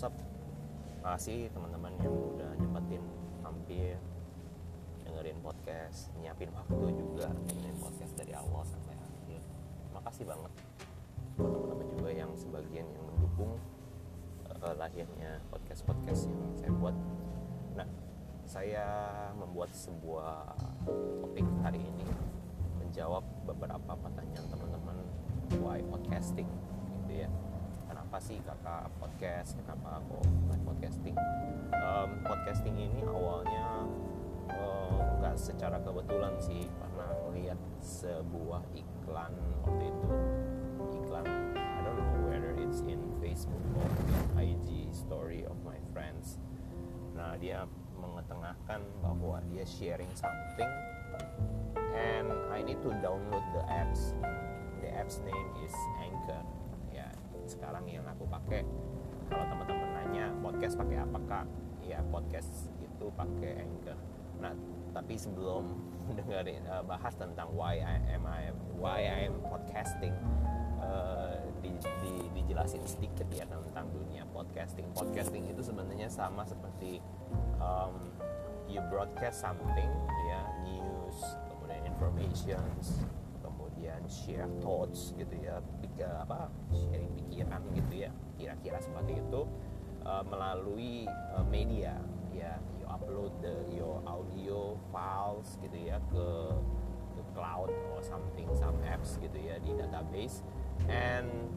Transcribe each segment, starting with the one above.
what's up makasih teman-teman yang udah nyempetin hampir dengerin podcast nyiapin waktu juga dengerin podcast dari awal sampai akhir. Makasih banget buat teman-teman juga yang sebagian yang mendukung uh, lahirnya podcast podcast yang saya buat. Nah saya membuat sebuah topik hari ini menjawab beberapa pertanyaan teman-teman why podcasting gitu ya kenapa sih kakak podcast kenapa aku main podcasting? Um, podcasting ini awalnya nggak uh, secara kebetulan sih karena melihat sebuah iklan waktu itu. Iklan I don't know whether it's in Facebook or in IG story of my friends. Nah dia mengetengahkan bahwa dia sharing something and I need to download the apps. The apps name is Anchor sekarang yang aku pakai. Kalau teman-teman nanya podcast pakai apa kak? Ya podcast itu pakai Anchor. Nah tapi sebelum dengerin uh, bahas tentang why I am I why I am podcasting uh, di, di, dijelasin sedikit ya tentang dunia podcasting. Podcasting itu sebenarnya sama seperti um, you broadcast something ya news kemudian informations kemudian share thoughts gitu ya pikir apa sharing pikiran gitu ya kira-kira seperti itu uh, melalui uh, media ya you upload the your audio files gitu ya ke ke cloud or something some apps gitu ya di database and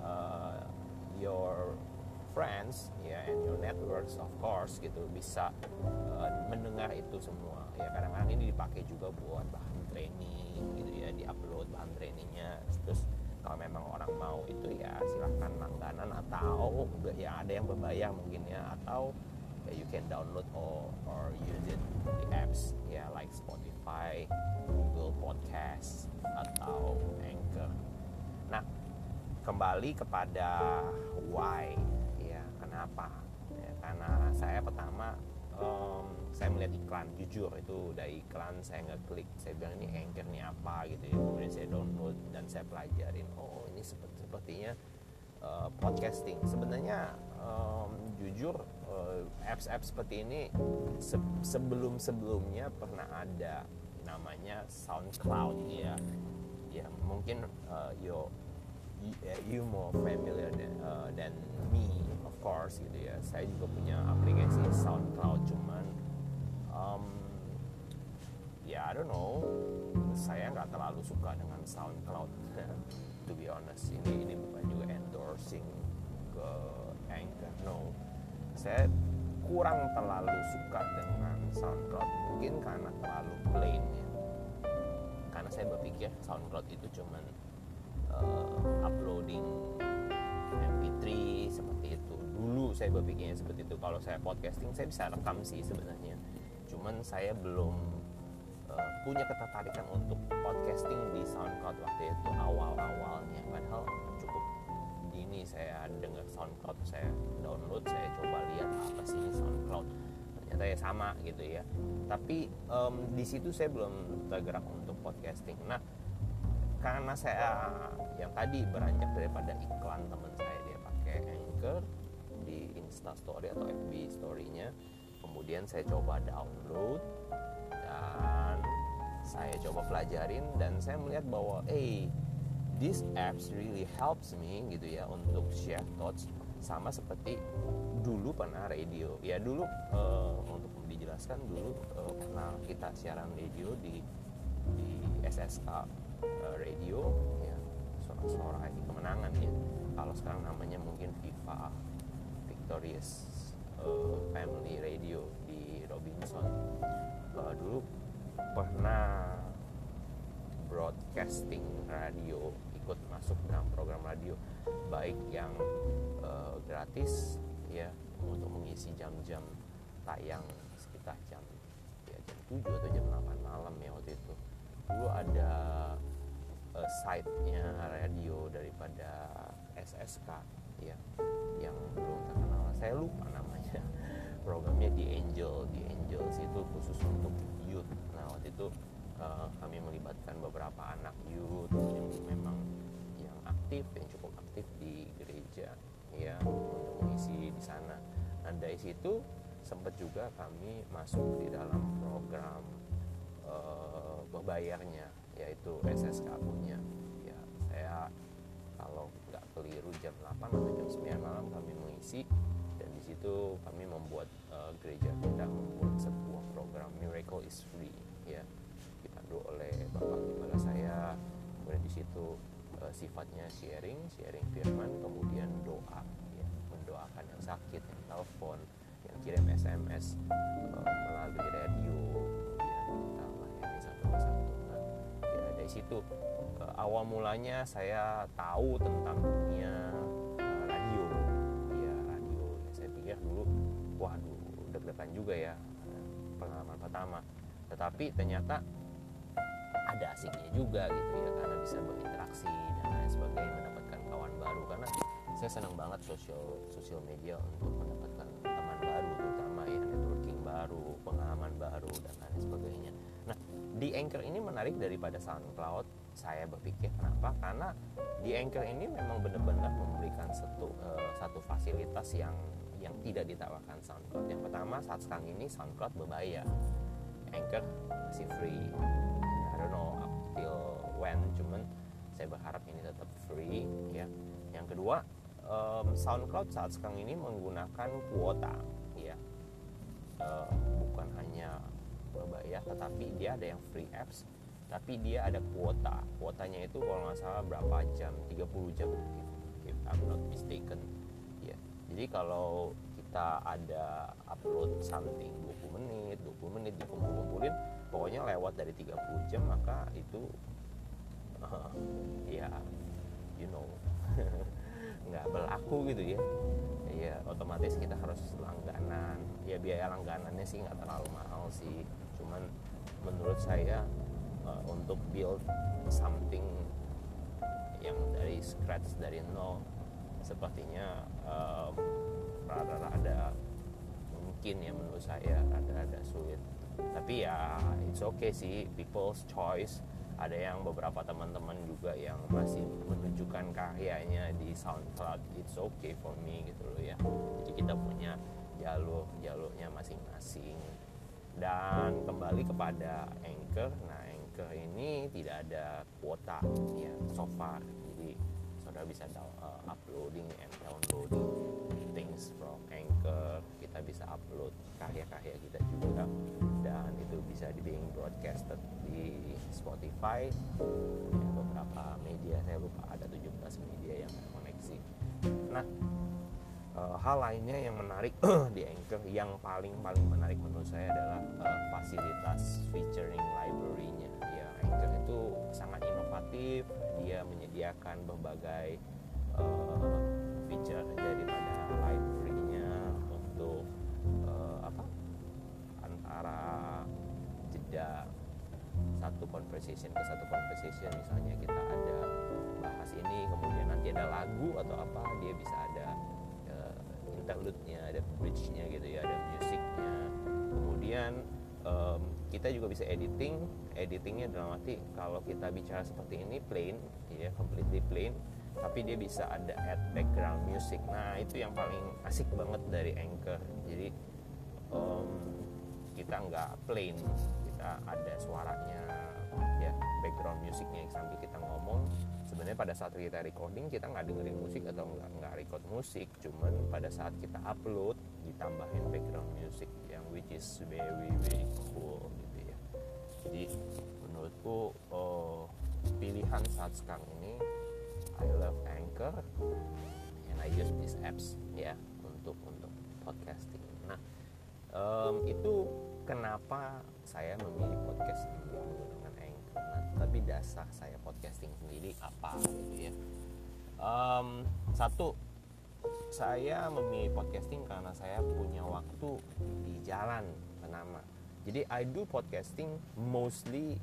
uh, your friends ya and your networks of course gitu bisa uh, mendengar itu semua ya. Kadang-kadang ini dipakai juga trainingnya terus kalau memang orang mau itu ya silahkan langganan atau ya ada yang berbayar mungkin ya atau ya you can download or or use it the apps ya like Spotify, Google Podcast atau Anchor. Nah kembali kepada why ya kenapa ya, karena saya pertama um, saya melihat iklan jujur itu dari iklan saya ngeklik saya bilang ini anchor ini apa? gitu ya. Kemudian saya download dan saya pelajarin oh ini seperti sepertinya uh, podcasting. Sebenarnya um, jujur uh, apps-apps seperti ini se sebelum sebelumnya pernah ada namanya SoundCloud ya. Ya mungkin uh, yo you more familiar than, uh, than me of course gitu ya. Saya juga punya aplikasi SoundCloud cuman um, ya I don't know. Saya nggak terlalu suka dengan SoundCloud. To be honest ini ini bukan juga endorsing ke Anchor no. Saya kurang terlalu suka dengan SoundCloud. Mungkin karena terlalu plain ya. Karena saya berpikir SoundCloud itu cuman uh, uploading MP3 seperti itu. Dulu saya berpikirnya seperti itu. Kalau saya podcasting saya bisa rekam sih sebenarnya cuman saya belum uh, punya ketertarikan untuk podcasting di SoundCloud waktu itu awal-awalnya. Padahal cukup dini saya dengar SoundCloud saya download saya coba lihat apa sih ini SoundCloud. Ternyata ya sama gitu ya. Tapi um, di situ saya belum tergerak untuk podcasting. Nah karena saya yang tadi beranjak daripada iklan teman saya dia pakai Anchor di Insta Story atau FB Story-nya kemudian saya coba download dan saya coba pelajarin dan saya melihat bahwa eh hey, this apps really helps me gitu ya untuk share thoughts sama seperti dulu pernah radio. Ya dulu uh, untuk dijelaskan dulu uh, pernah kita siaran radio di di SSK uh, radio ya suara-suara kemenangan ya. Kalau sekarang namanya mungkin Viva Victorious uh, Family Radio di Robinson. Uh, dulu pernah broadcasting radio ikut masuk dalam program radio baik yang uh, gratis ya untuk mengisi jam-jam tayang sekitar jam ya jam 7 atau jam 8 malam ya waktu itu. Dulu ada uh, site-nya radio daripada SSK ya yang belum terkenal. Saya lupa namanya. Programnya di Angel di Angels itu khusus untuk youth. Nah waktu itu uh, kami melibatkan beberapa anak youth yang memang yang aktif yang cukup aktif di gereja ya untuk mengisi di sana. Nah dari situ sempat juga kami masuk di dalam program uh, berbayarnya yaitu SSK punya. Ya saya keliru jam 8 atau jam 9 malam kami mengisi. Dan di situ kami membuat uh, gereja kita membuat sebuah program Miracle is Free ya. Dipandu oleh bapak gembala saya. Kemudian di situ uh, sifatnya sharing sharing firman kemudian doa ya. Mendoakan yang sakit yang telepon yang kirim SMS uh, dari situ. Awal mulanya saya tahu tentang dunia uh, radio. Ya radio ya, saya pikir dulu. Waduh deg-degan juga ya pengalaman pertama. Tetapi ternyata ada asiknya juga gitu ya karena bisa berinteraksi dan lain sebagainya mendapatkan kawan baru. Karena saya senang banget sosial sosial media untuk mendapatkan teman baru terutama ya networking baru pengalaman baru dan lain sebagainya di Anchor ini menarik daripada SoundCloud saya berpikir kenapa? Karena di Anchor ini memang benar-benar memberikan satu uh, satu fasilitas yang yang tidak ditawarkan SoundCloud. Yang pertama saat sekarang ini SoundCloud berbayar. Anchor masih free. I don't know up till when cuman saya berharap ini tetap free ya. Yang kedua um, SoundCloud saat sekarang ini menggunakan kuota ya. Uh, bukan hanya berbayar tetapi dia ada yang free apps tapi dia ada kuota. Kuotanya itu kalau nggak salah berapa jam? 30 jam if, if I'm not mistaken. Ya. Jadi kalau kita ada upload something 20 menit 20 menit dikumpul-kumpulin pokoknya lewat dari 30 jam maka itu uh, ya you know nggak berlaku gitu ya. Ya otomatis kita harus langganan. Ya biaya langganannya sih nggak terlalu mahal sih cuman menurut saya uh, untuk build something yang dari scratch dari nol. Sepertinya um, rada-rada mungkin ya menurut saya rada-rada sulit. Tapi ya it's okay sih people's choice. Ada yang beberapa teman-teman juga yang masih menunjukkan karyanya di SoundCloud. It's okay for me gitu loh ya. Jadi kita punya jalur jalurnya masing-masing dan kembali kepada Anchor. Nah Anchor ini tidak ada kuota ya so far. Jadi saudara bisa uh, uploading and downloading things from Anchor. Kita bisa upload karya-karya kita juga. Dan itu bisa di being broadcasted di Spotify. Ya, beberapa media saya lupa ada 17 media yang terkoneksi. Nah e, hal lainnya yang menarik di Anchor yang paling paling menarik menurut saya menyediakan berbagai uh, feature daripada library-nya untuk uh, apa antara jeda satu conversation ke satu conversation. Misalnya kita ada bahas ini kemudian nanti ada lagu atau apa dia bisa ada uh, interlude-nya ada bridge-nya gitu ya ada musiknya kemudian um, kita juga bisa editing. Editingnya dalam arti kalau kita bicara seperti ini plain ya completely plain tapi dia bisa ada add background music. Nah itu yang paling asik banget dari Anchor. Jadi um, kita nggak plain kita ada suaranya ya background musiknya sambil kita ngomong sebenarnya pada saat kita recording kita nggak dengerin musik atau nggak nggak record musik cuman pada saat kita upload ditambahin background music yang which is very very cool gitu ya jadi menurutku oh, pilihan saat sekarang ini I love Anchor and I use these apps ya untuk untuk podcasting. Nah um, itu kenapa saya memilih podcast Anchor. Nah, tapi dasar saya podcasting sendiri apa gitu ya? Um, satu saya memilih podcasting karena saya punya waktu di jalan pertama jadi I do podcasting mostly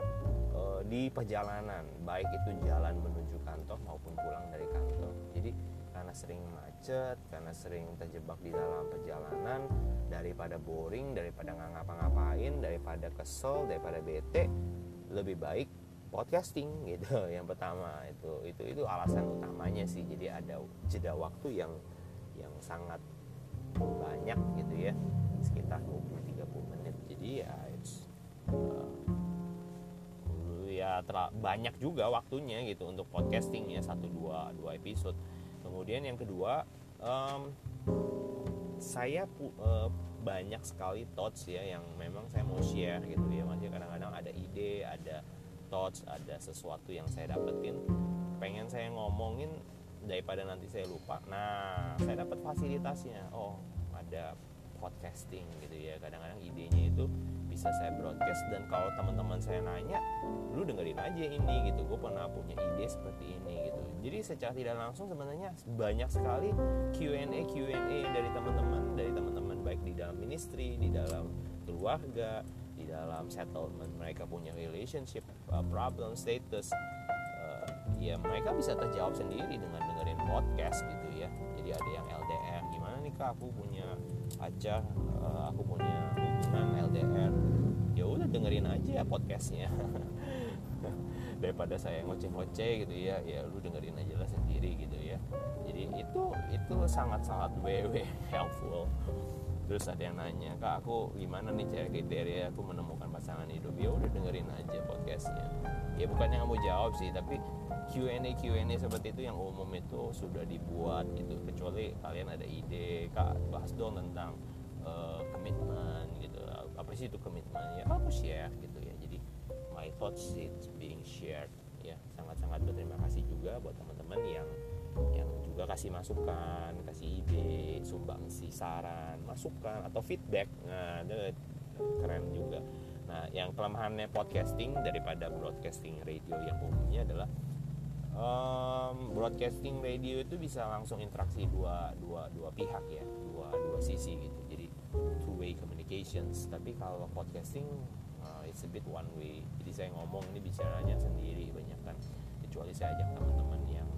uh, di perjalanan, baik itu jalan menuju kantor maupun pulang dari kantor. Jadi karena sering macet, karena sering terjebak di dalam perjalanan, daripada boring, daripada nggak ngapa-ngapain, daripada kesel, daripada bete, lebih baik podcasting gitu. Yang pertama itu itu itu alasan utamanya sih. Jadi ada jeda waktu yang yang sangat banyak gitu ya sekitar 20-30 menit jadi ya it's uh, ya banyak juga waktunya gitu untuk podcasting ya satu dua dua episode kemudian yang kedua um, saya uh, banyak sekali thoughts ya yang memang saya mau share gitu ya masih kadang-kadang ada ide ada thoughts ada sesuatu yang saya dapetin. Pengen saya ngomongin daripada nanti saya lupa. Nah saya dapat fasilitasnya. Oh ada podcasting gitu ya. Kadang-kadang idenya itu bisa saya broadcast dan kalau teman-teman saya nanya lu dengerin aja ini gitu. Gue pernah punya ide seperti ini gitu. Jadi secara tidak langsung sebenarnya banyak sekali Q&A Q&A dari teman-teman dari teman-teman baik di dalam ministry di dalam keluarga di dalam settlement mereka punya relationship uh, problem status uh, ya mereka bisa terjawab sendiri dengan dengerin podcast gitu ya. Jadi ada yang LDR gimana nih kak? Aku punya pacar uh, aku punya hubungan LDR ya udah dengerin aja podcastnya. Daripada saya ngoceh-ngoceh gitu ya ya lu dengerin aja lah sendiri gitu ya. Jadi itu itu sangat-sangat WW helpful. Terus ada yang nanya kak aku gimana nih cara kriteria aku menemukan pasangan hidup? Ya udah dengerin aja podcastnya. Ya bukannya nggak mau jawab sih tapi Q&A Q&A seperti itu yang umum itu sudah dibuat gitu. Kecuali kalian ada ide kak bahas dong tentang uh, komitmen apa sih itu komitmen ya aku share gitu ya jadi my thoughts it's being shared ya sangat-sangat berterima kasih juga buat teman-teman yang yang juga kasih masukan, kasih ide, sumbangsi saran, masukan atau feedback. Nah, itu keren juga. Nah, yang kelemahannya podcasting daripada broadcasting radio yang umumnya adalah um, broadcasting radio itu bisa langsung interaksi dua dua dua pihak ya, dua dua sisi gitu. Two way communications. Tapi kalau podcasting uh, it's a bit one way. Jadi saya ngomong ini bicaranya sendiri banyak kan. Kecuali saya ajak teman-teman yang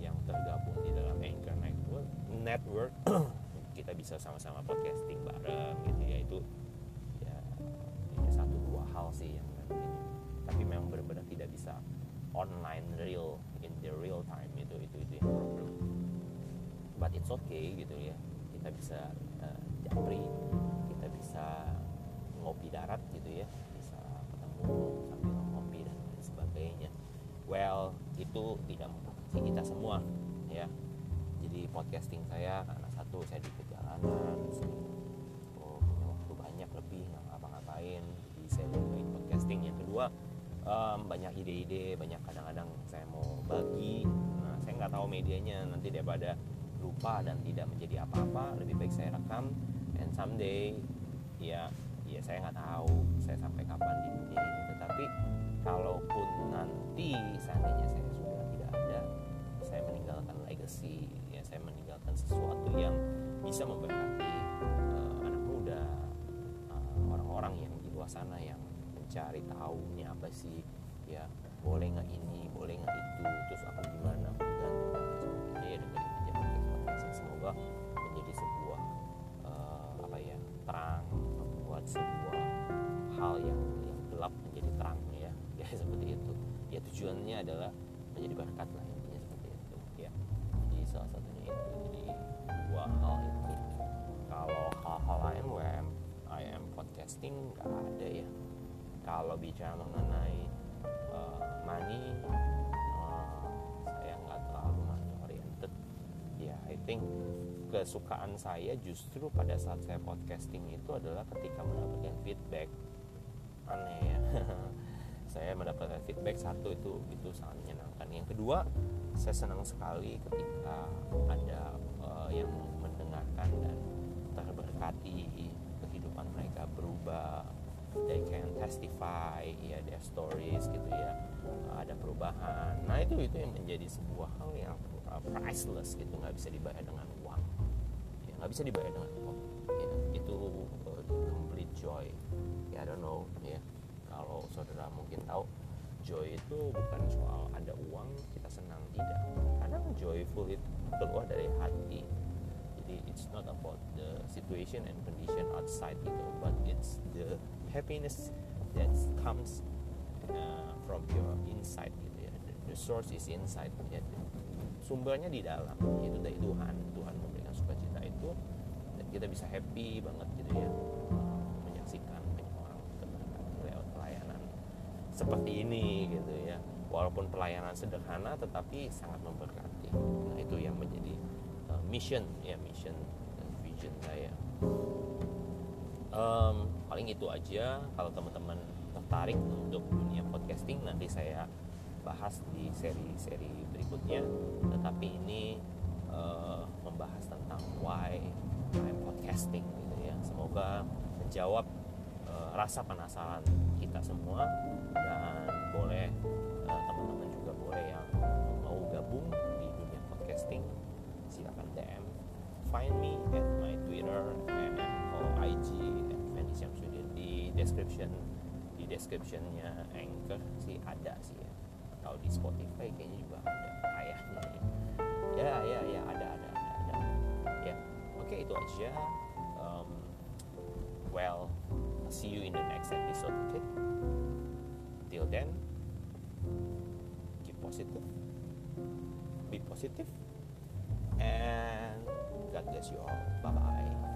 yang tergabung di dalam Anchor Network, network kita bisa sama-sama podcasting bareng gitu ya itu ya, ya satu dua hal sih yang ini tapi memang benar-benar tidak bisa online real in the real time itu itu itu yang problem but it's okay gitu ya kita bisa japri kita bisa ngopi darat gitu ya bisa ketemu sambil ngopi dan lain sebagainya. Well itu tidak si kita semua ya. Jadi podcasting saya karena satu saya di perjalanan oh, punya waktu banyak lebih nggak ngapa-ngapain jadi saya lebih podcasting. Yang kedua um, banyak ide-ide banyak kadang-kadang saya mau bagi. Nah saya nggak tahu medianya nanti daripada lupa dan tidak menjadi apa-apa lebih baik saya rekam someday. Ya ya saya nggak tahu saya sampai kapan di dunia ini tetapi kalaupun nanti seandainya saya sudah tidak ada saya meninggalkan legacy ya saya meninggalkan sesuatu yang bisa memberkati uh, anak muda orang orang-orang yang di luar sana yang mencari tahu ini apa sih ya boleh nggak ini boleh nggak itu terus aku gimana aku dan sebagainya. Ya dengerin aja podcast semoga seperti itu. Ya tujuannya adalah menjadi berkat lah intinya seperti itu. Ya. Jadi salah satunya itu jadi dua hal itu. Kalau hal-hal lain WM I am podcasting nggak ada ya. Kalau bicara mengenai uh, money uh, saya nggak terlalu money oriented. Ya I think kesukaan saya justru pada saat saya podcasting itu adalah ketika mendapatkan feedback. Aneh ya saya mendapatkan feedback satu itu itu sangat menyenangkan. Yang kedua saya senang sekali ketika ada uh, yang mendengarkan dan terberkati kehidupan mereka berubah. They can testify ya their stories gitu ya. Ada perubahan. Nah itu itu yang menjadi sebuah hal yang uh, priceless gitu. Nggak bisa dibayar dengan uang. Ya nggak bisa dibayar dengan uang. Ya, itu uh, complete joy. Ya I don't know ya kalau saudara mungkin tahu joy itu bukan soal ada uang kita senang tidak. Kadang joyful itu keluar dari hati. Jadi it's not about the situation and condition outside gitu but it's the happiness that comes uh, from your inside gitu ya. The, the source is inside ya. Sumbernya di dalam yaitu dari Tuhan. Tuhan memberikan sukacita itu dan kita bisa happy banget gitu ya seperti ini gitu ya. Walaupun pelayanan sederhana tetapi sangat memberkati. Nah itu yang menjadi uh, mission ya mission dan vision saya. Um, paling itu aja. Kalau teman-teman tertarik untuk dunia podcasting nanti saya bahas di seri-seri berikutnya. Tetapi ini uh, membahas tentang why I'm podcasting gitu ya. Semoga menjawab uh, rasa penasaran kita semua dan boleh uh, teman-teman juga boleh yang mau gabung di dunia podcasting silakan DM find me at my Twitter and or IG at di description di descriptionnya Anchor sih ada sih ya. Atau di Spotify kayaknya juga ada ayahnya ya ya ya ada ada ada ada. Ya oke itu aja. Um, well see you in the next episode okay till then keep positive. Be positive. And God bless you all. Bye bye